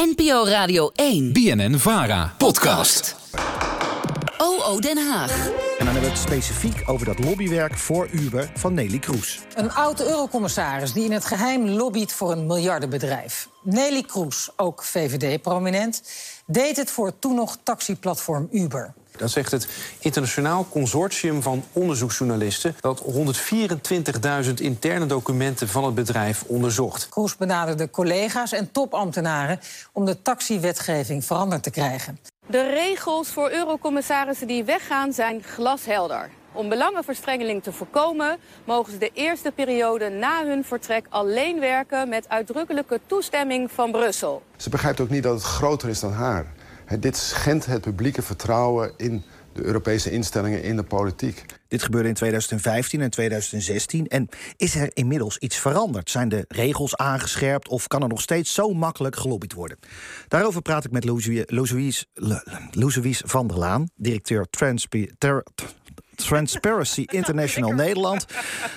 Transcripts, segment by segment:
NPO Radio 1. BNN Vara. Podcast. OO Den Haag. En dan hebben we het specifiek over dat lobbywerk voor Uber van Nelly Kroes. Een oud-eurocommissaris die in het geheim lobbyt voor een miljardenbedrijf. Nelly Kroes, ook VVD-prominent, deed het voor toen nog taxiplatform Uber. Dat zegt het internationaal consortium van onderzoeksjournalisten... dat 124.000 interne documenten van het bedrijf onderzocht. Kroes benaderde collega's en topambtenaren... om de taxiwetgeving veranderd te krijgen. De regels voor eurocommissarissen die weggaan zijn glashelder. Om belangenverstrengeling te voorkomen... mogen ze de eerste periode na hun vertrek alleen werken... met uitdrukkelijke toestemming van Brussel. Ze begrijpt ook niet dat het groter is dan haar. Dit schendt het publieke vertrouwen in de Europese instellingen in de politiek. Dit gebeurde in 2015 en 2016. En is er inmiddels iets veranderd? Zijn de regels aangescherpt of kan er nog steeds zo makkelijk gelobbyd worden? Daarover praat ik met Louise van der Laan, directeur Transparency International Nederland.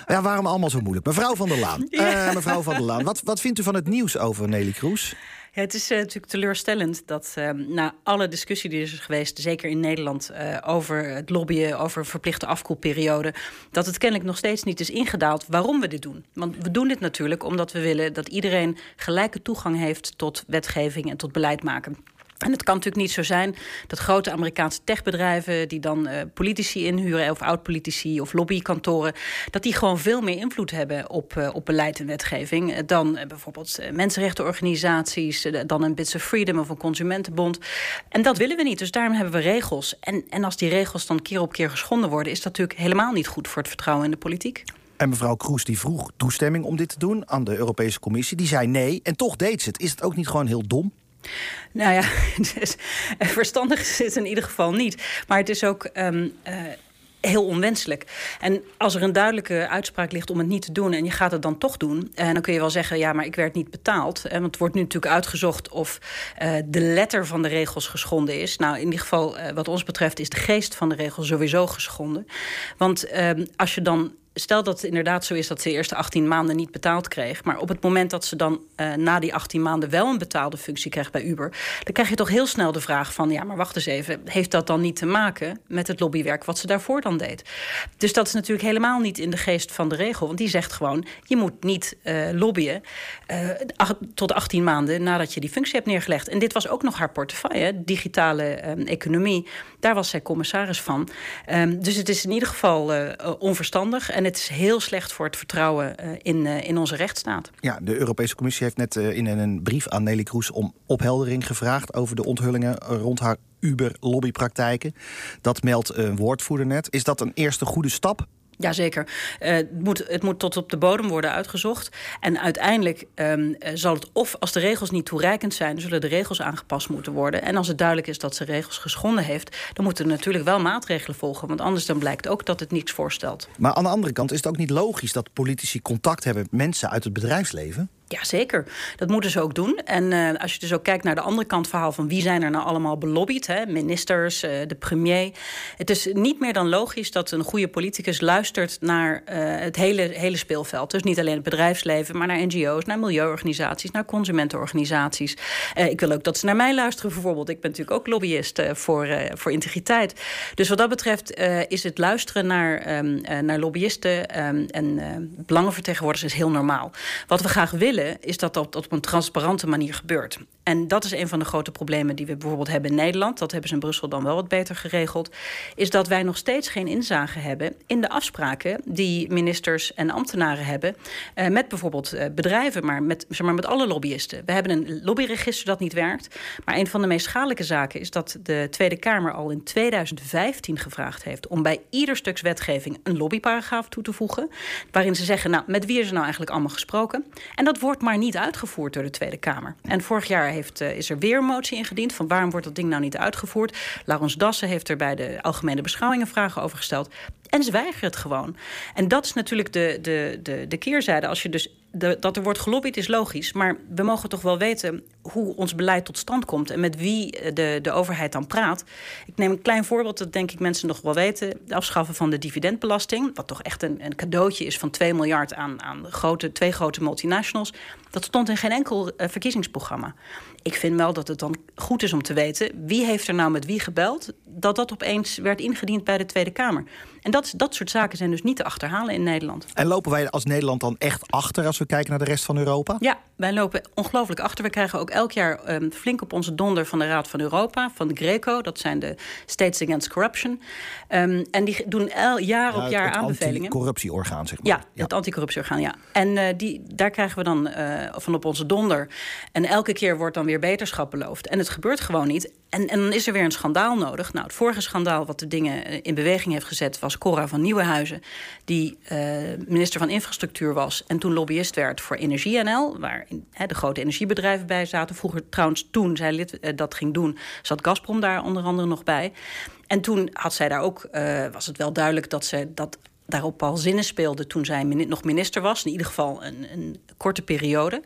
Ja, waarom allemaal zo moeilijk? Mevrouw van der Laan, uh, mevrouw van der Laan wat, wat vindt u van het nieuws over Nelly Kroes? Ja, het is uh, natuurlijk teleurstellend dat uh, na alle discussie die er is geweest, zeker in Nederland, uh, over het lobbyen, over een verplichte afkoelperiode, dat het kennelijk nog steeds niet is ingedaald waarom we dit doen. Want we doen dit natuurlijk omdat we willen dat iedereen gelijke toegang heeft tot wetgeving en tot beleid maken. En het kan natuurlijk niet zo zijn dat grote Amerikaanse techbedrijven... die dan uh, politici inhuren, of oud-politici of lobbykantoren... dat die gewoon veel meer invloed hebben op, uh, op beleid en wetgeving... dan uh, bijvoorbeeld mensenrechtenorganisaties... dan een Bits of Freedom of een Consumentenbond. En dat willen we niet, dus daarom hebben we regels. En, en als die regels dan keer op keer geschonden worden... is dat natuurlijk helemaal niet goed voor het vertrouwen in de politiek. En mevrouw Kroes die vroeg toestemming om dit te doen aan de Europese Commissie. Die zei nee, en toch deed ze het. Is het ook niet gewoon heel dom? Nou ja, verstandig is het in ieder geval niet. Maar het is ook. Um, uh, heel onwenselijk. En als er een duidelijke uitspraak ligt om het niet te doen... en je gaat het dan toch doen... en eh, dan kun je wel zeggen, ja, maar ik werd niet betaald. Want het wordt nu natuurlijk uitgezocht of de letter van de regels geschonden is. Nou, in ieder geval, wat ons betreft... is de geest van de regels sowieso geschonden. Want uh, als je dan stel dat het inderdaad zo is dat ze de eerste 18 maanden niet betaald kreeg. Maar op het moment dat ze dan uh, na die 18 maanden wel een betaalde functie krijgt bij Uber. Dan krijg je toch heel snel de vraag van ja, maar wacht eens even. Heeft dat dan niet te maken met het lobbywerk wat ze daarvoor dan deed? Dus dat is natuurlijk helemaal niet in de geest van de regel. Want die zegt gewoon: je moet niet uh, lobbyen uh, tot 18 maanden nadat je die functie hebt neergelegd. En dit was ook nog haar portefeuille, digitale economie. Daar was zij commissaris van. Um, dus het is in ieder geval onverstandig. En het is heel slecht voor het vertrouwen uh, in, uh, in onze rechtsstaat. Ja, de Europese Commissie heeft net uh, in een brief aan Nelly Kroes om opheldering gevraagd over de onthullingen rond haar Uber-lobbypraktijken. Dat meldt een woordvoerder net. Is dat een eerste goede stap? Jazeker. Uh, het, moet, het moet tot op de bodem worden uitgezocht. En uiteindelijk um, zal het, of als de regels niet toereikend zijn, zullen de regels aangepast moeten worden. En als het duidelijk is dat ze regels geschonden heeft, dan moeten er natuurlijk wel maatregelen volgen. Want anders dan blijkt ook dat het niets voorstelt. Maar aan de andere kant is het ook niet logisch dat politici contact hebben met mensen uit het bedrijfsleven? Ja, zeker. Dat moeten ze ook doen. En uh, als je dus ook kijkt naar de andere kant verhaal van wie zijn er nou allemaal belobbyd, hè? ministers, uh, de premier. Het is niet meer dan logisch dat een goede politicus luistert naar uh, het hele, hele speelveld. Dus niet alleen het bedrijfsleven, maar naar NGO's, naar milieuorganisaties, naar consumentenorganisaties. ik wil ook dat ze naar mij luisteren bijvoorbeeld. Ik ben natuurlijk ook lobbyist voor, voor integriteit. Dus wat dat betreft is het luisteren naar, um, naar lobbyisten um, en belangenvertegenwoordigers is heel normaal. Wat we graag willen is dat dat op een transparante manier gebeurt. En dat is een van de grote problemen die we bijvoorbeeld hebben in Nederland. Dat hebben ze in Brussel dan wel wat beter geregeld. Is dat wij nog steeds geen inzage hebben in de afspraken die ministers en ambtenaren hebben. Uh, met bijvoorbeeld uh, bedrijven, maar met, zeg maar met alle lobbyisten. We hebben een lobbyregister dat niet werkt. Maar een van de meest schadelijke zaken is dat de Tweede Kamer al in 2015 gevraagd heeft om bij ieder stuks wetgeving een lobbyparagraaf toe te voegen. Waarin ze zeggen, nou, met wie is er nou eigenlijk allemaal gesproken? En dat wordt maar niet uitgevoerd door de Tweede Kamer. En vorig jaar heeft, uh, is er weer een motie ingediend van waarom wordt dat ding nou niet uitgevoerd. Laurens Dassen heeft er bij de algemene beschouwingen vragen over gesteld. En ze weigeren het gewoon. En dat is natuurlijk de, de, de, de keerzijde. Als je dus dat er wordt gelobbyd is logisch. Maar we mogen toch wel weten hoe ons beleid tot stand komt en met wie de, de overheid dan praat. Ik neem een klein voorbeeld, dat denk ik mensen nog wel weten. Het afschaffen van de dividendbelasting, wat toch echt een, een cadeautje is van 2 miljard aan, aan grote, twee grote multinationals. Dat stond in geen enkel uh, verkiezingsprogramma. Ik vind wel dat het dan goed is om te weten wie heeft er nou met wie gebeld, dat dat opeens werd ingediend bij de Tweede Kamer. En dat, dat soort zaken zijn dus niet te achterhalen in Nederland. En lopen wij als Nederland dan echt achter als we kijken naar de rest van Europa? Ja, wij lopen ongelooflijk achter. We krijgen ook elk jaar um, flink op onze donder van de Raad van Europa, van de Greco. Dat zijn de States Against Corruption. Um, en die doen el, jaar op jaar het aanbevelingen. Het anticorruptieorgaan, zeg maar. Ja, ja. het anticorruptieorgaan, ja. En uh, die, daar krijgen we dan uh, van op onze donder. En elke keer wordt dan weer beterschap beloofd. En het gebeurt gewoon niet. En, en dan is er weer een schandaal nodig. Nou, het vorige schandaal wat de dingen eh, in beweging heeft gezet... was Cora van Nieuwenhuizen, die uh, minister van Infrastructuur was... en toen lobbyist werd voor Energie NL... waar de grote energiebedrijven bij zaten. Vroeger trouwens, toen zij lid, uh, dat ging doen... zat Gazprom daar onder andere nog bij. En toen had zij daar ook, was het wel duidelijk dat ze dat daarop al zinnen speelde toen zij nog minister was. In ieder geval een, een, korte periode.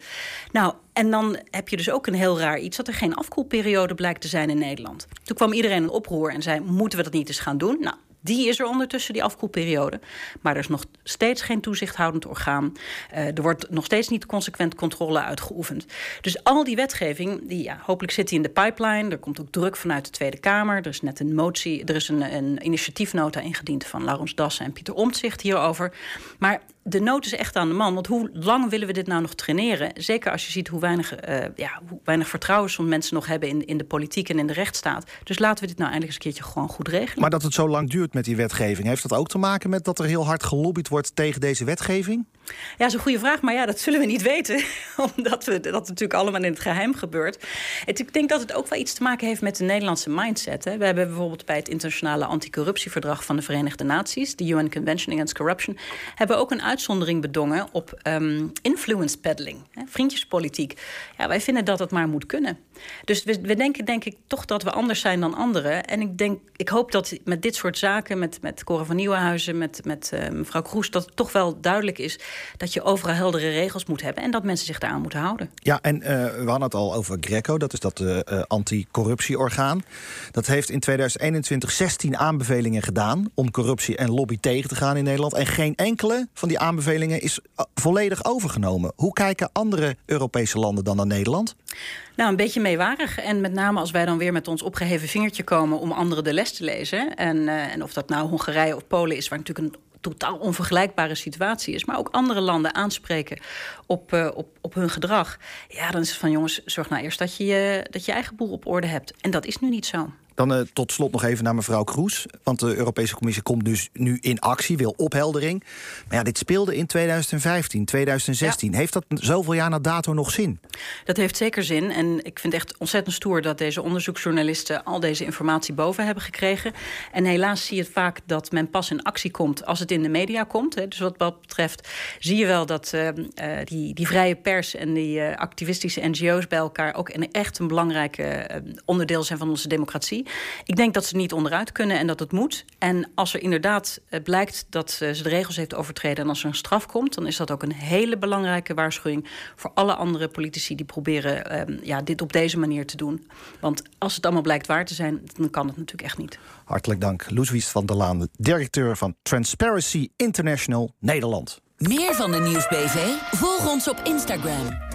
Nou, en dan heb je dus ook een heel raar iets... dat er geen afkoelperiode blijkt te zijn in Nederland. Toen kwam iedereen in oproer en zei... moeten we dat niet eens gaan doen? Nou, die is er ondertussen, die afkoelperiode. Maar er is nog steeds geen toezichthoudend orgaan. Uh, er wordt nog steeds niet consequent controle uitgeoefend. Dus al die wetgeving, die, ja, hopelijk zit die in de pipeline. Er komt ook druk vanuit de Tweede Kamer. Er is net een motie, er is een, een initiatiefnota ingediend van Laurens Dassen en Pieter Omtzigt hierover. Maar de nood is echt aan de man. Want hoe lang willen we dit nou nog traineren? Zeker als je ziet hoe weinig, uh, ja, hoe weinig vertrouwen soms mensen nog hebben in, in de politiek en in de rechtsstaat. Dus laten we dit nou eindelijk eens een keertje gewoon goed regelen. Maar dat het zo lang duurt met die wetgeving, heeft dat ook te maken met dat er heel hard gelobbyd wordt tegen deze wetgeving? Ja, dat is een goede vraag, maar ja, dat zullen we niet weten. Omdat we, dat natuurlijk allemaal in het geheim gebeurt. Ik denk dat het ook wel iets te maken heeft met de Nederlandse mindset. Hè. We hebben bijvoorbeeld bij het internationale anticorruptieverdrag van de Verenigde Naties, de UN Convention Against Corruption, hebben we ook een uitzondering bedongen op um, influence peddling, hè, vriendjespolitiek. Ja, wij vinden dat het maar moet kunnen. Dus we, denken, denk ik, toch dat we anders zijn dan anderen. En ik, denk, ik hoop dat met dit soort zaken, met, met Cora van Nieuwenhuizen, met, met uh, mevrouw Kroes, dat het toch wel duidelijk is dat je overal heldere regels moet hebben en dat mensen zich daaraan moeten houden. Ja, en uh, we hadden het al over Greco, dat is dat uh, anticorruptieorgaan. Dat heeft in 2021 16 aanbevelingen gedaan om corruptie en lobby tegen te gaan in Nederland. En geen enkele van die aanbevelingen is volledig overgenomen. Hoe kijken andere Europese landen dan naar Nederland? Nou, een beetje meewarig. En met name als wij dan weer met ons opgeheven vingertje komen om anderen de les te lezen. En, uh, en of dat nou Hongarije of Polen is, waar natuurlijk een totaal onvergelijkbare situatie is, maar ook andere landen aanspreken op, uh, op, op hun gedrag. Ja, dan is het van jongens, zorg nou eerst dat je, dat je eigen boel op orde hebt. En dat is nu niet zo. Dan uh, tot slot nog even naar mevrouw Kroes. Want de Europese Commissie komt dus nu in actie, wil opheldering. Maar ja, dit speelde in 2015, 2016. Ja. Heeft dat zoveel jaar na dato nog zin? Dat heeft zeker zin. En ik vind echt ontzettend stoer dat deze onderzoeksjournalisten al deze informatie boven hebben gekregen. En helaas zie je het vaak dat men pas in actie komt als het in de media komt. Hè. Dus wat dat betreft zie je wel dat uh, uh, die, die vrije pers en die uh, activistische NGO's bij elkaar ook een, echt een belangrijk onderdeel zijn van onze democratie. Ik denk dat ze niet onderuit kunnen en dat het moet. En als er inderdaad blijkt dat ze de regels heeft overtreden en als er een straf komt, dan is dat ook een hele belangrijke waarschuwing voor alle andere politici die proberen um, ja, dit op deze manier te doen. Want als het allemaal blijkt waar te zijn, dan kan het natuurlijk echt niet. Hartelijk dank, Loeswies van der Laan, directeur van Transparency International Nederland. Meer van de Nieuwsbv? Volg ons op Instagram.